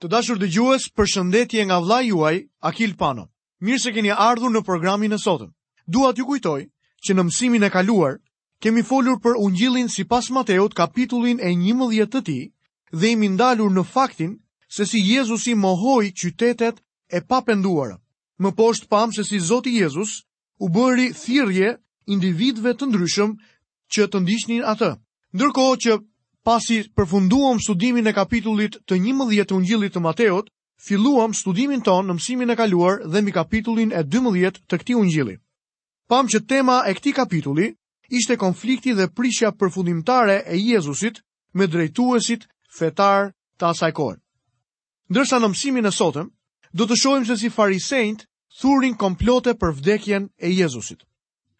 Të dashur dëgjues, përshëndetje nga vëllai juaj Akil Pano. Mirë se keni ardhur në programin e sotëm. Dua t'ju kujtoj që në mësimin e kaluar kemi folur për Ungjillin sipas Mateut kapitullin e 11 të tij dhe jemi ndalur në faktin se si Jezusi mohoi qytetet e papenduara. Më poshtë pamë se si Zoti Jezus u bëri thirrje individëve të ndryshëm që të ndiqnin atë. Ndërkohë që pasi përfunduam studimin e kapitullit të 11 të Ungjillit të Mateut, filluam studimin tonë në mësimin e kaluar dhe mbi kapitullin e 12 të këtij ungjilli. Pamë që tema e këtij kapitulli ishte konflikti dhe prishja përfundimtare e Jezusit me drejtuesit fetarë të asaj kohë. Ndërsa në mësimin e sotëm, do të shohim se si farisenjtë thurin komplote për vdekjen e Jezusit.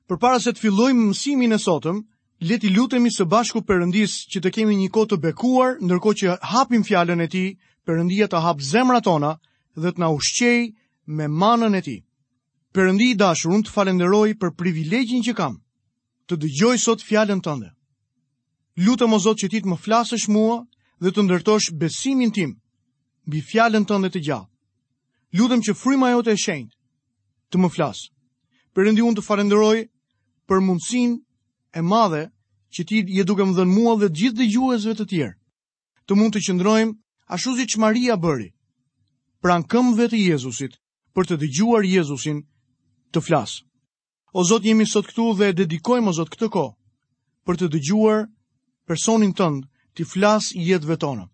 Përpara se të fillojmë mësimin e sotëm, le t'i lutemi së bashku Perëndisë që të kemi një kohë të bekuar, ndërkohë që hapim fjalën e tij, Perëndia të hapë zemrat tona dhe të na ushqejë me manën e tij. Perëndi i dashur, unë të falenderoj për privilegjin që kam, të dëgjoj sot fjalën tënde. Lutem o Zot që ti të më flasësh mua dhe të ndërtosh besimin tim mbi fjalën tënde të gjallë. Lutem që fryma jote e shenjtë të më flasë. Perëndi unë të falenderoj për mundësinë e madhe që ti je duke më dhënë mua dhe gjithë dëgjuesve të tjerë. Të mund të qëndrojmë ashtu siç Maria bëri, pranë këmbëve të Jezusit për të dëgjuar Jezusin të flasë. O Zot, jemi sot këtu dhe e dedikojmë o Zot këtë kohë për të dëgjuar personin tënd t'i flasë jetëve tona.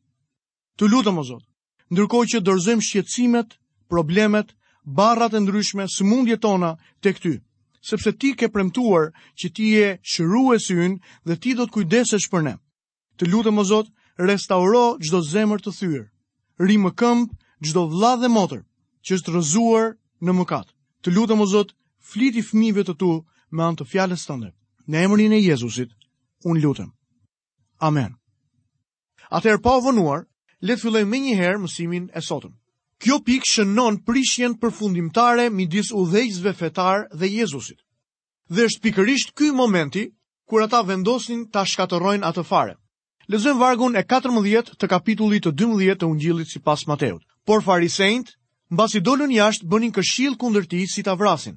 Të lutem o Zot, ndërkohë që dorëzojmë shqetësimet, problemet, barrat e ndryshme, sëmundjet tona tek ty, sepse ti ke premtuar që ti je shëruesi ynë dhe ti do të kujdesesh për ne. Të lutem o Zot, restauro çdo zemër të thyer. Ngri në këmbë çdo vëlla dhe motër që është rrëzuar në mëkat. Të lutem o Zot, fliti fëmijëve të tu me anë të fjalës tënde. Në emrin e Jezusit, unë lutem. Amen. Atëherë pa u vonuar, le të fillojmë menjëherë mësimin e sotëm. Kjo pikë shënon prishjen përfundimtare midis udhëheqësve fetarë dhe Jezusit. Dhe është pikërisht ky momenti kur ata vendosin ta shkatërrojnë atë fare. Lexojmë vargun e 14 të kapitullit të 12 të Ungjillit sipas Mateut. Por farisenjtë, mbasi dolën jashtë, bënin këshillë kundër tij si ta vrasin.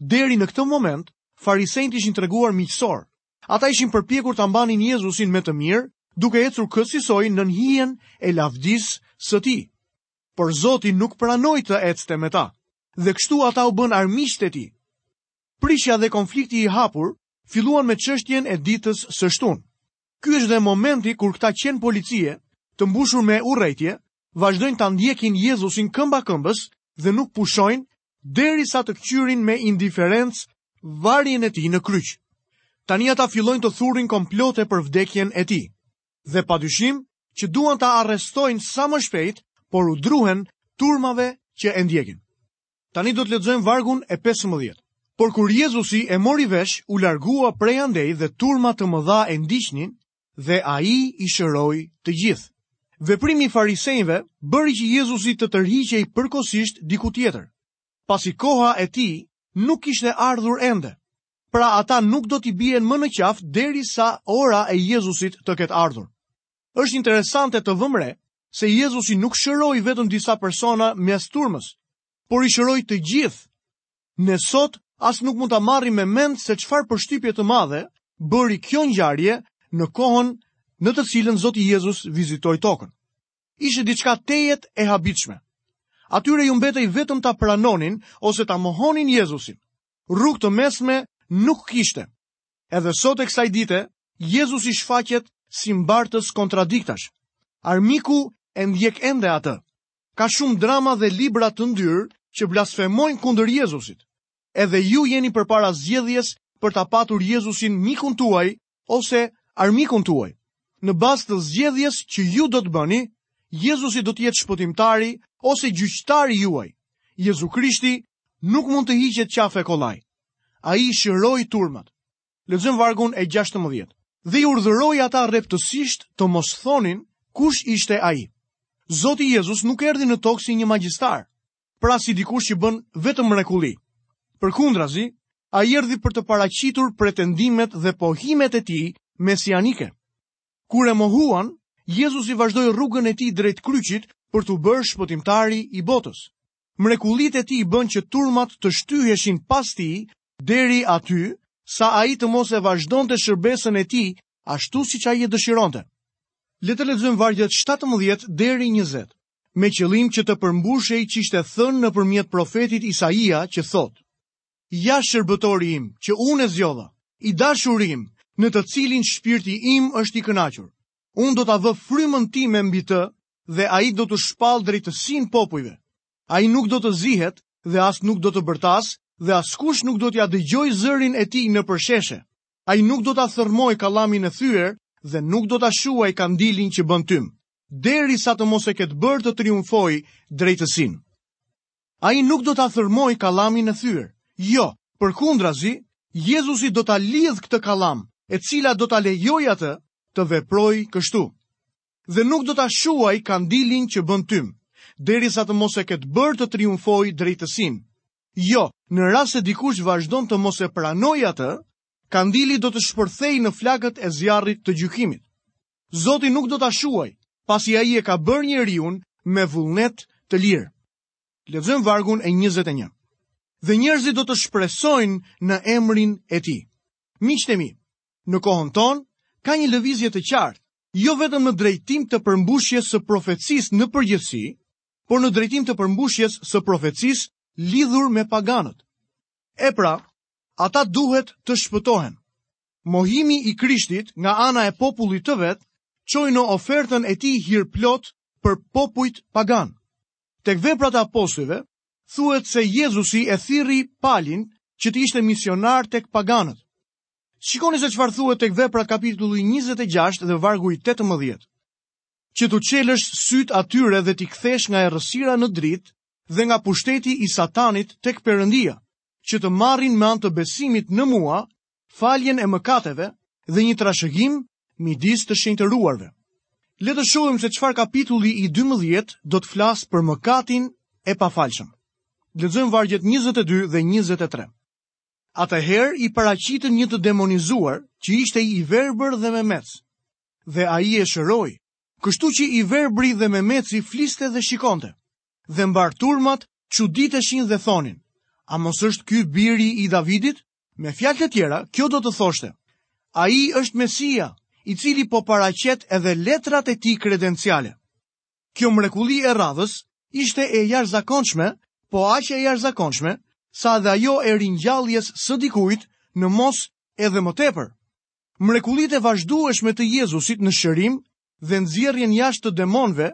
Deri në këtë moment, farisenjtë ishin treguar miqësorë. Ata ishin përpjekur ta mbanin Jezusin me të mirë, duke ecur kësisoj nën hijen e lavdisë së tij. Por Zoti nuk pranoi të ecte me ta, dhe kështu ata u bënë armiqtë e tij. Prishja dhe konflikti i hapur filluan me çështjen e ditës së shtunë. Ky është dhe momenti kur këta qenë policie, të mbushur me urrejtje, vazhdojnë ta ndjekin Jezusin këmba këmbës dhe nuk pushojnë derisa të këqyrin me indiferencë varjen e tij në kryq. Tani ata fillojnë të thurin komplote për vdekjen e tij. dhe padyshim që duan ta arrestojnë sa më shpejt, por u druhen turmave që e ndjekin. Tani do të lexojmë vargun e 15. Por kur Jezusi e mori vesh, u largua prej andej dhe turma të mëdha e ndiqnin dhe ai i shëroi të gjithë. Veprimi i farisenjve bëri që Jezusi të tërhiqej përkohësisht diku tjetër, pasi koha e tij nuk kishte ardhur ende. pra ata nuk do t'i bien më në qafë derisa ora e Jezusit të ketë ardhur. Është interesante të vëmë re se Jezusi nuk shëroi vetëm disa persona mes turmës, por i shëroi të gjithë. Ne sot as nuk mund ta marrim me mend se çfarë përshtypje të madhe bëri kjo ngjarje në kohën në të cilën Zoti Jezus vizitoi tokën. Ishte diçka tejet e habitshme. Atyre iu mbetej vetëm ta pranonin ose ta mohonin Jezusin. Rrugë të mesme nuk kishte. Edhe sot e kësaj dite, Jezusi shfaqet si mbartës kontradiktash. Armiku e ndjek ende atë. Ka shumë drama dhe libra të ndyrë që blasfemojnë kundër Jezusit. Edhe ju jeni përpara zgjedhjes për ta patur Jezusin mikun tuaj ose armikun tuaj. Në bazë të zgjedhjes që ju do të bëni, Jezusi do të jetë shpëtimtari ose gjyqtari juaj. Jezu Krishti nuk mund të hiqet qafe kollaj. Ai i shëroi turmat. Lexojmë vargun e 16. Dhe i urdhëroi ata rreptësisht të mos thonin kush ishte ai. Zoti Jezus nuk erdhi në tokë si një magjistar. pra si dikush që bën vetëm mrekulli. Përkundrazi, ai erdhi për të paraqitur pretendimet dhe pohimet e tij mesianike. Kur e mohuan, Jezusi vazhdoi rrugën e tij drejt kryqit për t'u bërë shpëtimtari i botës. Mrekullitë e tij bënë që turmat të shtyheshin pas tij, deri aty, sa ai të mos e vazhdonte shërbesën e tij, ashtu siç ai e dëshironte. Le të lexojmë vargjet 17 deri 20. me qëllim që të përmbushej ç'ishte thënë nëpërmjet profetit Isaia që thotë, Ja shërbëtori im, që unë e zgjodha, i dashuri im, në të cilin shpirti im është i kënaqur. Unë do ta vë frymën time mbi të dhe ai do t'u shpallë drejtësinë popujve. Ai nuk do të zihet dhe as nuk do të bërtasë dhe askush nuk do t'ia dëgjojë zërin e tij nëpër sheshe. Ai nuk do ta thërrmojë kallamin e thyer dhe nuk do ta shuajë kandilin që bën tym, derisa të mos e ketë bërë të triumfojë drejtësinë. Ai nuk do ta thërrmojë kallamin e thyer. Jo, përkundrazi, Jezusi do ta lidhë këtë kallam, e cila do ta lejojë atë të veprojë kështu. Dhe nuk do ta shuajë kandilin që bën tym, derisa të mos e ketë bërë të triumfojë drejtësinë. Jo, në rast se dikush vazhdon të mos e pranojë atë, kandili do të shpërthejë në flakët e zjarrit të gjykimit. Zoti nuk do ta shuajë, pasi ai e ka bërë njeriun me vullnet të lirë. Lexojmë vargun e 21. Dhe njerëzit do të shpresojnë në emrin e tij. Miqtë e mi, në kohën tonë ka një lëvizje të qartë, jo vetëm në drejtim të përmbushjes së profecisë në përgjithësi, por në drejtim të përmbushjes së profecisë lidhur me paganët. E pra, ata duhet të shpëtohen. Mohimi i Krishtit nga ana e popullit të vet çoi në ofertën e tij hirplotë për popujt paganë. Tek veprat e apostujve thuhet se Jezusi e thirri Palin që të ishte misionar tek paganët. Shikoni se çfarë thuhet tek veprat kapitulli 26 dhe vargu i 18. që t'u çelësh sytë atyre dhe t'i kthesh nga errësira në dritë dhe nga pushteti i Satanit tek Perëndia, që të marrin me anë të besimit në mua faljen e mëkateve dhe një trashëgim midis të shenjtëruarve. Le të shohim se çfarë kapitulli i 12 do të flasë për mëkatin e pafalshëm. Lexojmë vargjet 22 dhe 23. Atëherë i paraqitën një të demonizuar që ishte i verbër dhe memec. dhe ai e shëroi. Kështu që i verbri dhe memeci fliste dhe shikonte. Dhe mbarë turmat çuditeshin dhe thonin: A mos është ky biri i Davidit? Me fjalë të tjera, kjo do të thoshte: Ai është Mesia, i cili po paraqet edhe letrat e tij kredenciale. Kjo mrekulli e radhës ishte e jashtëzakonshme, po aq e jashtëzakonshme sa dhe ajo e ringjalljes së dikujt në mos edhe më tepër. Mrekullitë e vazhdueshme të Jezusit në shërim dhe nxjerrjen jashtë të demonëve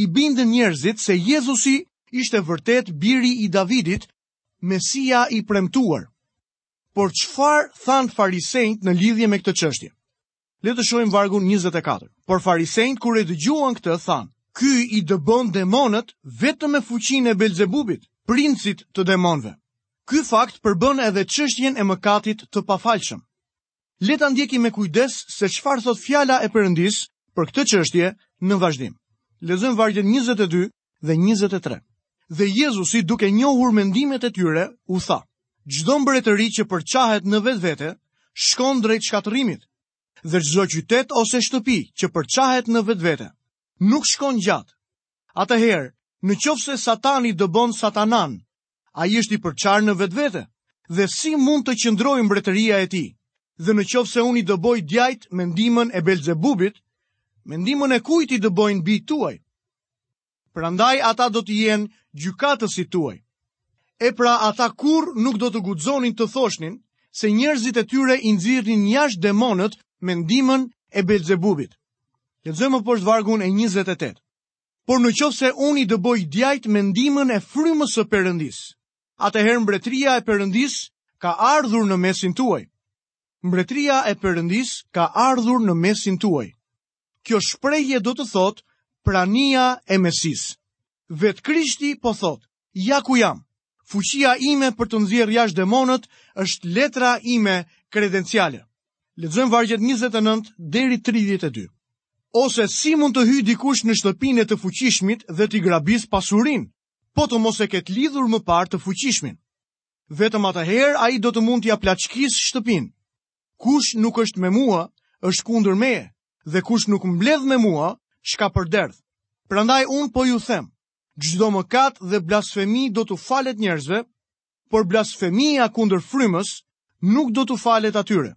i bindën njerëzit se Jezusi ishte vërtet Biri i Davidit, Mesia i premtuar. Por çfarë thanë farisenjtë në lidhje me këtë çështje? Le të shohim vargun 24. Por farisenjtë kur e dëgjuan këtë thanë: Ky i dëbon demonët vetëm me fuqinë e Belzebubit, princit të demonëve. Ky fakt përbën edhe çështjen e mëkatit të pafalshëm. Le ta ndjekim me kujdes se çfarë thotë fjala e Perëndisë për këtë çështje në vazhdim. Lexojmë vargjet 22 dhe 23. Dhe Jezusi duke njohur mendimet e tyre u tha: Çdo mbretëri që përçahet në vetvete shkon drejt shkatërrimit, dhe çdo qytet ose shtëpi që përçahet në vetvete, nuk shkon gjatë. Atëherë, në qoftë se satani dëbon satanan, ai është i përçarë në vetvete. Dhe si mund të qëndrojë mbretëria e tij? Dhe në qoftë se unë i dëboj djajtë me ndihmën e Belzebubit, me ndihmën e kujt i dëbojnë bijtë tuaj? Prandaj ata do të jenë gjykatësit tuaj. E pra ata kurrë nuk do të guxonin të thoshnin se njerëzit e tyre i nxirrnin jashtë demonët me ndihmën e Belzebubit. Lexojmë më poshtë vargun e 28. Por në qoftë se unë i dëboj djajtë me ndihmën e frymës së Perëndisë, atëherë mbretëria e Perëndisë ka ardhur në mesin tuaj. Mbretëria e Perëndisë ka ardhur në mesin tuaj. Kjo shprehje do të thotë prania e Mesisë. Vetë Krishti po thotë, Ja ku jam. Fuqia ime për të nxjerrë jashtë demonët është letra ime kredenciale. Lexojmë vargjet 29 deri 32. Ose si mund të hyjë dikush në shtëpinë e të fuqishmit dhe t'i grabisë pasurinë, po të mos e ketë lidhur më parë të fuqishmin. Vetëm atëherë ai do të mund t'ia plaçkisë shtëpinë. Kush nuk është me mua, është kundër meje, dhe kush nuk mbledh me mua, shkapërderdh. Prandaj unë po ju them, Çdo mëkat dhe blasfemi do t'u falet njerëzve, por blasfemia kundër frymës nuk do t'u falet atyre.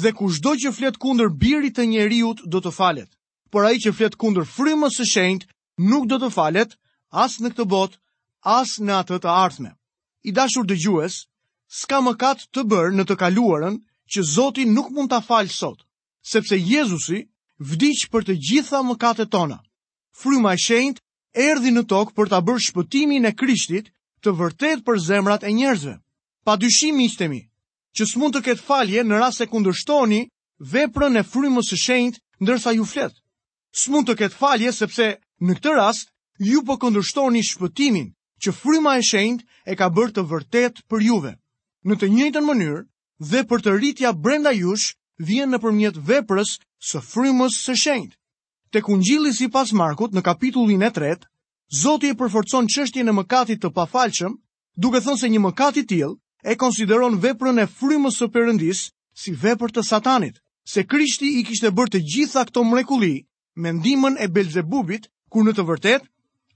Dhe kushdo që flet kundër Birit të njeriut do të falet, por ai që flet kundër frymës së shenjtë nuk do të falet as në këtë botë, as në atë të ardhme. I dashur dëgjues, s'ka mëkat të bërë në të kaluarën që Zoti nuk mund ta falë sot, sepse Jezusi vdiq për të gjitha mëkatet tona. Fryma e Shenjtë erdhi në tokë për ta bërë shpëtimin e Krishtit të vërtetë për zemrat e njerëzve. Pa dyshim miqtë e mi, që s'mund të ketë falje në rast se kundërshtoni veprën e Frymës së Shenjtë ndërsa ju flet. S'mund të ketë falje sepse në këtë rast ju po kundërshtoni shpëtimin që Fryma e Shenjtë e ka bërë të vërtetë për juve. Në të njëjtën mënyrë, edhe përtëritja brenda jush vjen nëpërmjet veprës së Frymës së Shenjtë. Tek Ungjilli sipas Markut në kapitullin e tretë, Zoti e përforcon çështjen e mëkatit të pafalshëm, duke thënë se një mëkat i tillë e konsideron veprën e frymës së Perëndisë si vepër të Satanit, se Krishti i kishte bërë të gjitha këto mrekulli me ndihmën e Belzebubit, kur në të vërtetë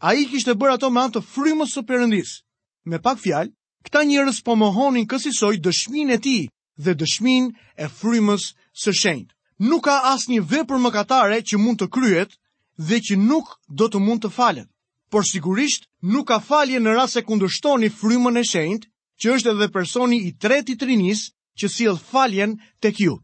ai i kishte bërë ato me anë të frymës së Perëndisë. Me pak fjalë, këta njerëz po mohonin kësisoj dëshminë e tij dhe dëshminë e frymës së shenjtë. Nuk ka asnjë vepër mëkatare që mund të kryhet dhe që nuk do të mund të falet. Por sigurisht nuk ka falje në rast se kundërshtoni frymën e shenjtë që është edhe personi i tretë i trinisë që sjell faljen tek ju.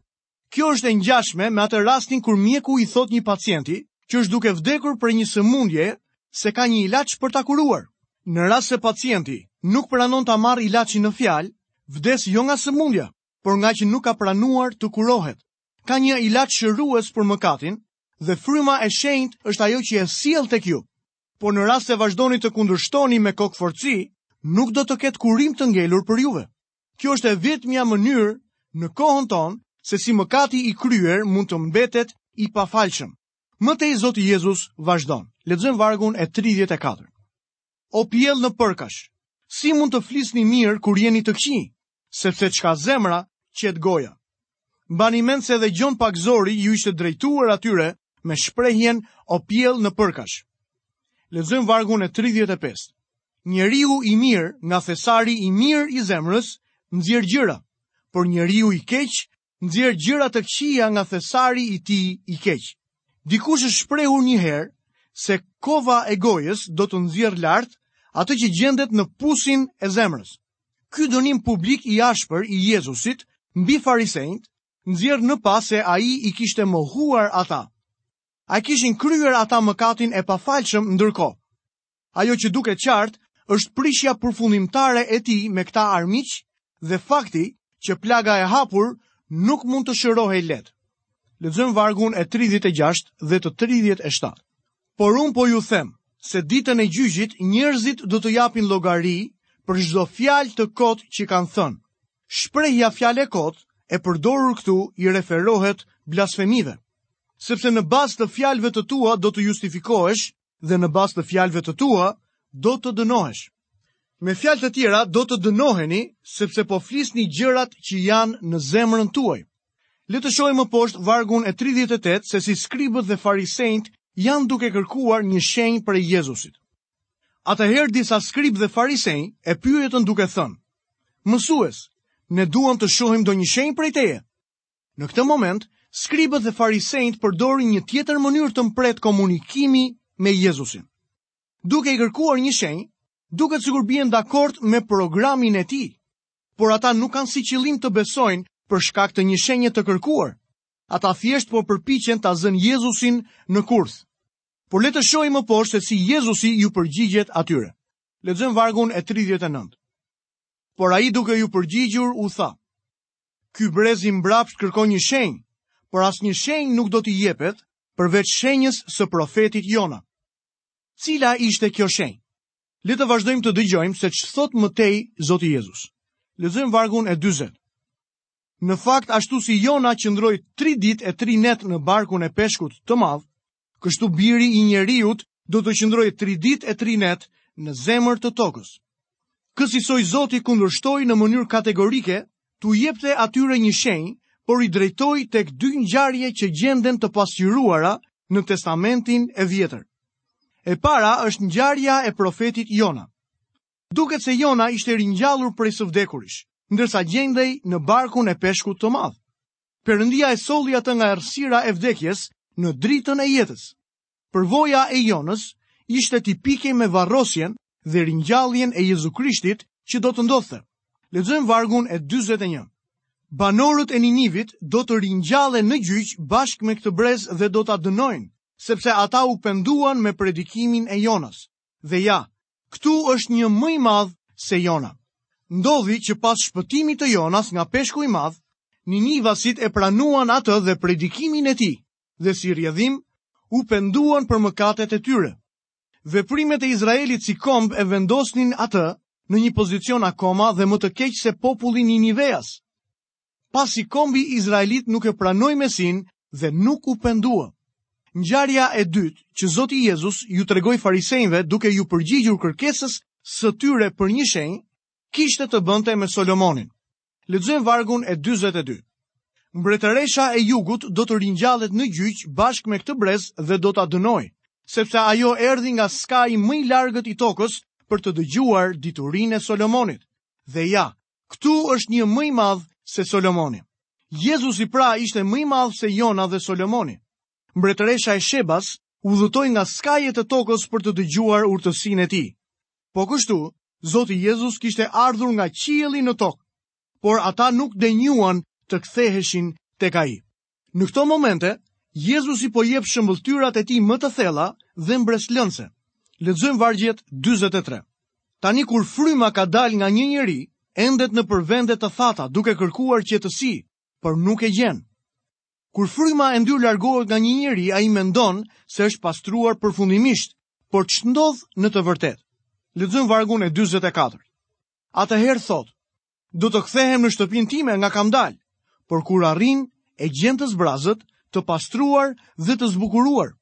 Kjo është e ngjashme me atë rastin kur mjeku i thotë një pacienti që është duke vdekur për një sëmundje se ka një ilaç për ta kuruar. Në rast se pacienti nuk pranon ta marrë ilaçin në fjalë, vdes jo nga sëmundja, por ngaqë nuk ka pranuar të kurohet. Ka një ilaç shërues për mëkatin dhe fryma e shenjtë është ajo që e sjell tek ju. Por në rast se vazhdoni të kundërshtoni me kokëfortësi, nuk do të ketë kurim të ngelur për juve. Kjo është e vetmja mënyrë në kohën tonë se si mëkati i kryer mund të mbetet i pafalshëm. Më tej Zoti Jezus vazhdon. Lexojmë vargun e 34. O pjellë nepërkash, si mund të flisni mirë kur jeni të këqij, sepse ç'ka zemra, qet goja. Mbani mend se edhe Gjon Pagëzori iu ishte drejtuar atyre me shprehjen o pjellë nepërkash. Lexojmë vargun e 35. Njeriu i mirë nga thesari i mirë i zemrës nxjerr gjëra, por njeriu i keq nxjerr gjëra të këqija nga thesari i tij i keq. Dikush është shprehur një herë se kova e gojës do të nxjerrë lart atë që gjendet në pusin e zemrës. Ky dënim publik i ashpër i Jezusit mbi farisenjtë nxjerr në pah se ai i kishte mohuar ata. A e kishin kryer ata mëkatin e pafalshëm ndërkohë? Ajo që duket qartë është prishja përfundimtare e tij me këta armiq dhe fakti që plaga e hapur nuk mund të shërohej lehtë. Lexojmë vargun e 36 dhe të 37. Por unë po ju them se ditën e gjyqit njerëzit do të japin llogari për çdo fjalë të kotë që kanë thënë. Shprehja fjalë e kotë e përdorur këtu i referohet blasfemive. Sepse në bazë të fjalëve të tua do të justifikohesh dhe në bazë të fjalëve të tua do të dënohesh. Me fjalë të tjera do të dënoheni sepse po flisni gjërat që janë në zemrën tuaj. Le të shohim më poshtë vargun e 38 se si skribët dhe farisenjtë janë duke kërkuar një shenjë prej Jezusit. Atëherë disa skribë dhe farisenj e pyetën duke thënë: Mësues, ne duam të shohim ndonjë shenjë prej teje. Në këtë moment, skribët dhe farisenjtë përdorin një tjetër mënyrë të mprehtë komunikimi me Jezusin. Duke i kërkuar një shenjë, duket sikur bien dakord me programin e tij, por ata nuk kanë si qëllim të besojnë për shkak të një shenje të kërkuar. Ata thjesht po përpichen ta zënë Jezusin në kurth. Por le të shohim më poshtë se si Jezusi iu përgjigjet atyre. Lexojmë vargun e 39. Por ai duke iu përgjigjur u tha: Ky brez i mbrapshtë kërkon një shenjë, por asnjë shenjë nuk do t'i jepet përveç shenjës së profetit Jona. Cila ishte kjo shenjë? Le të vazhdojmë të dëgjojmë se ç'thotë më tej Zoti Jezus. Lexojmë vargun e 40. Në fakt, ashtu si Jona qëndroi 3 ditë e 3 net në barkun e peshkut të madh, Kështu biri i njeriut do të qëndrojë tri ditë e tri net në zemër të tokës. Kësisoj Zoti kundërshtoi në mënyrë kategorike t'u jepte atyre një shenjë, por i drejtoi tek dy ngjarje që gjenden të pasqyruara në Testamentin e Vjetër. E para është ngjarja e profetit Jona. Duket se Jona ishte ringjallur prej së vdekurish, ndërsa gjendej në barkun e peshkut të madh. Perëndia e solli atë nga errësira e vdekjes në dritën e jetës. Përvoja e Jonës ishte tipike me varrosjen dhe ringjalljen e Jezu Krishtit që do të ndodhte. Lexojmë vargun e 41. Banorët e Ninivit do të ringjallen në gjyq bashkë me këtë brez dhe do ta dënojnë, sepse ata u penduan me predikimin e Jonës. Dhe ja, këtu është një më i madh se Jona. Ndodhi që pas shpëtimit të Jonas nga peshku i madh, Ninivasit e pranuan atë dhe predikimin e tij, dhe si rrjedhim u penduan për mëkatet e tyre. Veprimet e Izraelit si komb e vendosnin atë në një pozicion akoma dhe më të keq se populli ninivas. pasi kombi izraelit nuk e pranoi Mesinë dhe nuk u pendua. Ngjarja e dytë që Zoti Jezus iu tregoi farisenjve duke iu përgjigjur kërkesës së tyre për një shenjë, kishte të bënte me Solomonin. Lexojmë vargun e 42. Mbretëresha e jugut do të ringjallet në gjyq bashkë me këtë brez dhe do ta dënojë, sepse ajo erdhi nga skaji më i largët i tokës për të dëgjuar diturinë e Solomonit. Dhe ja, Këtu është një më i madh se Solomoni. Jezusi pra ishte më i madh se Jona dhe Solomoni. Mbretëresha e Shebas udhëtoi nga skajet e tokës për të dëgjuar urtësinë e tij. Po kështu, Zoti Jezus kishte ardhur nga qielli në tokë, por ata nuk denjuan të ktheheshin tek ai. Në këto momente, Jezusi po jep shëmbëlltyrat e tij më të thella dhe mbresëlënëse. Lexojmë vargjet 43. Tani kur fryma ka dalë nga një njeri, endet nëpër vende të thata duke kërkuar qetësi, por nuk e gjen. Kur fryma e ndyrë largohet nga një njeri, ai mendon se është pastruar përfundimisht, por ç'ndodh në të vërtetë? Lexojmë vargun e 44. Atëherë thotë, Do të kthehem në shtëpinë time nga kam dalë, por kur arrin e gjen të zbrazët, të pastruar dhe të zbukuruar.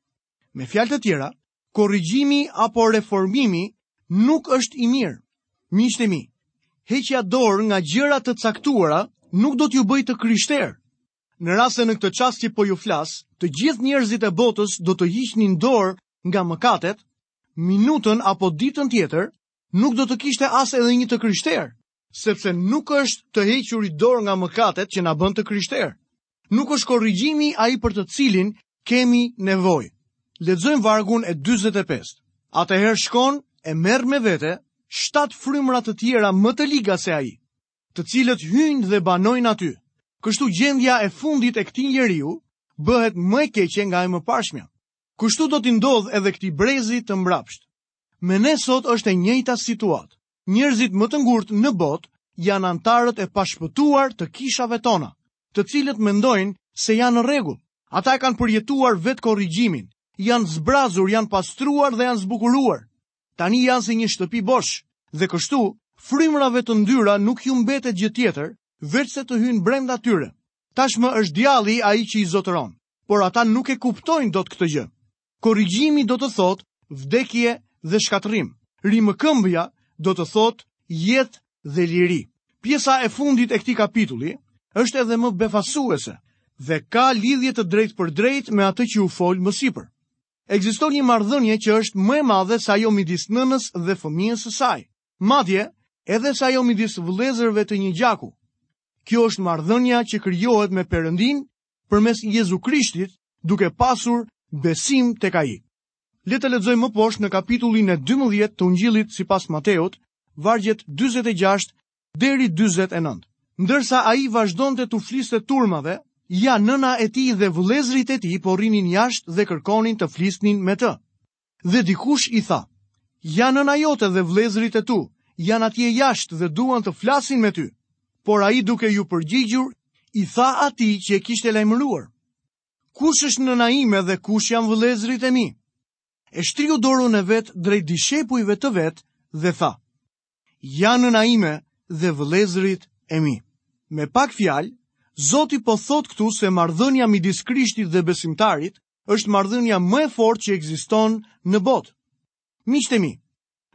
Me fjalë të tjera, korrigjimi apo reformimi nuk është i mirë. Miqtë mi, heqja dorë nga gjëra të caktuara nuk do t'ju bëjë të krishterë. Në rast se në këtë çast që po ju flas, të gjithë njerëzit e botës do të hiqnin dorë nga mëkatet, minutën apo ditën tjetër nuk do të kishte as edhe një të krishterë, sepse nuk është të hequrit dorë nga mëkatet që na bën të krishterë. Nuk është korrigjimi ai për të cilin kemi nevojë. Lexojmë vargun e 45. Atëherë shkon e merr me vete shtatë frymëra të tjera më të liga se ai, të cilët hyjnë dhe banojnë aty. Kështu gjendja e fundit e këtij njeriu bëhet më e keqe nga e mëparshmja. Kështu do t'i ndodhë edhe këtij brezi të mbrapshtë. Me ne sot është e njëjta situatë. Njerëzit më të ngurtë në botë janë anëtarët e pashpëtuar të kishave tona, të cilët mendojnë se janë në rregull. Ata e kanë përjetuar vetëkorrigjimin, janë zbrazur, janë pastruar dhe janë zbukuruar. Tani janë si një shtëpi bosh, dhe kështu frymërave të ndyra nuk iu mbetet gjë tjetër, veçse të hyjnë brenda tyre. Tashmë është djalli ai që i zotëron, por ata nuk e kuptojnë dot këtë gjë. Korrigjimi do të thotë vdekje dhe shkatërrim. Rimëkëmbja do të thotë jetë dhe liri. Pjesa e fundit e këtij kapitulli është edhe më befasuese dhe ka lidhje të drejtpërdrejtë me atë që u fol më sipër. Ekziston një marrëdhënie që është më e madhe se ajo midis nënës dhe fëmijës së saj. Madje, edhe se ajo midis vëllezërve të një gjaku. Kjo është marrëdhënia që krijohet me Perëndinë përmes Jezu Krishtit, duke pasur besim tek ai. Le të lexojmë më poshtë në kapitullin e 12 të Ungjillit sipas Mateut, vargjet 46 deri 49. Ndërsa ai vazhdonte t'u fliste turmave, ja nëna e tij dhe vëllezërit e tij po rrinin jashtë dhe kërkonin të flisnin me të. Dhe dikush i tha, Ja nëna jote dhe vëllezërit e tu, janë atje jashtë dhe duan të flasin me ty. Por ai duke iu përgjigjur, i tha atij që e kishte lajmëruar. Kush është nëna ime dhe kush janë vëllezërit e mi? E shtriu dorën e vet drejt dishepujve të vet dhe tha, ja nëna ime dhe vëllezërit e mi. Me pak fjalë, Zoti po thotë këtu se marrëdhënia midis Krishtit dhe besimtarit është marrëdhënia më e fortë që ekziston në botë. Miqtë mi,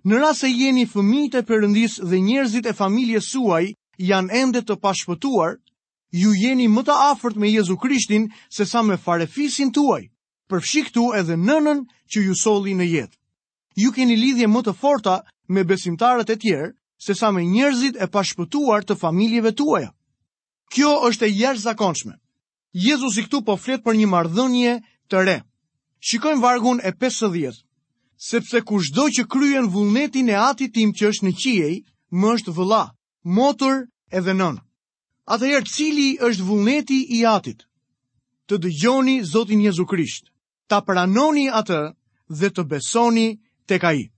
në rast se jeni fëmijët e Perëndisë dhe njerëzit e familjes suaj janë ende të pashpëtuar, ju jeni më të afërt me Jezu Krishtin se sa me farefisin tuaj, përfshi këtu edhe nënën që ju solli në jetë. Ju keni lidhje më të forta me besimtarët e tjerë se sa me njerëzit e pashpëtuar të familjeve tuaja. Kjo është e jashtëzakonshme. Jezusi këtu po flet për një marrëdhënie të re. Shikojmë vargun e 50. Sepse kushdo që kryen vullnetin e Atit tim që është në qiej, më është vëlla, motër edhe nënë. Atëherë cili është vullneti i Atit? Të dëgjoni Zotin Jezu Krisht, ta pranoni atë dhe të besoni tek ai.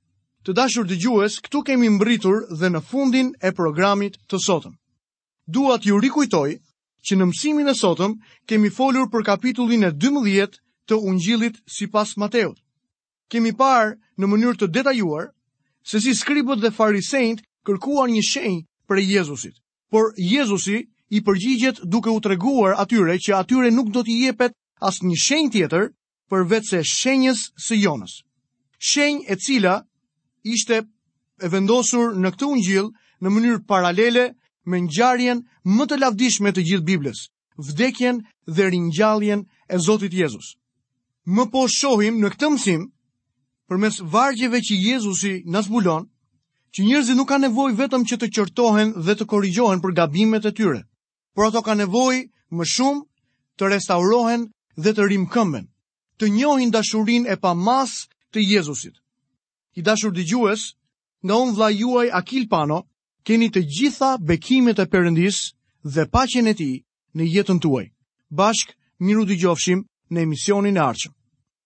Të dashur dëgjues, këtu kemi mbrritur dhe në fundin e programit të sotëm. Dua t'ju rikujtoj që në mësimin e sotëm kemi folur për kapitullin e dymbëdhjetë të Ungjillit sipas Mateut. Kemi parë në mënyrë të detajuar se si skribët dhe farisenjtë kërkuan një shenjë prej Jezusit, por Jezusi i përgjigjet duke u treguar atyre që atyre nuk do t'i jepet asnjë shenjë tjetër përveçse shenjës së Jonës. Shenjë e cila ishte e vendosur në këtë ungjill në mënyrë paralele me ngjarjen më të lavdishme të gjithë Biblës, vdekjen dhe ringjalljen e Zotit Jezus. Më po shohim në këtë mësim, përmes vargjeve që Jezusi na zbulon, që njerëzit nuk kanë nevojë vetëm që të qortohen dhe të korrigjohen për gabimet e tyre, por ato kanë nevojë më shumë të restaurohen dhe të rimkëmben, të njohin dashurinë e pamasë të Jezusit. I dashur dëgjues, nga unë vëllai juaj Akil Pano, keni të gjitha bekimet e Perëndisë dhe paqen e tij në jetën tuaj. Bashkë, mirudëgjofshim në emisionin e ardhshëm.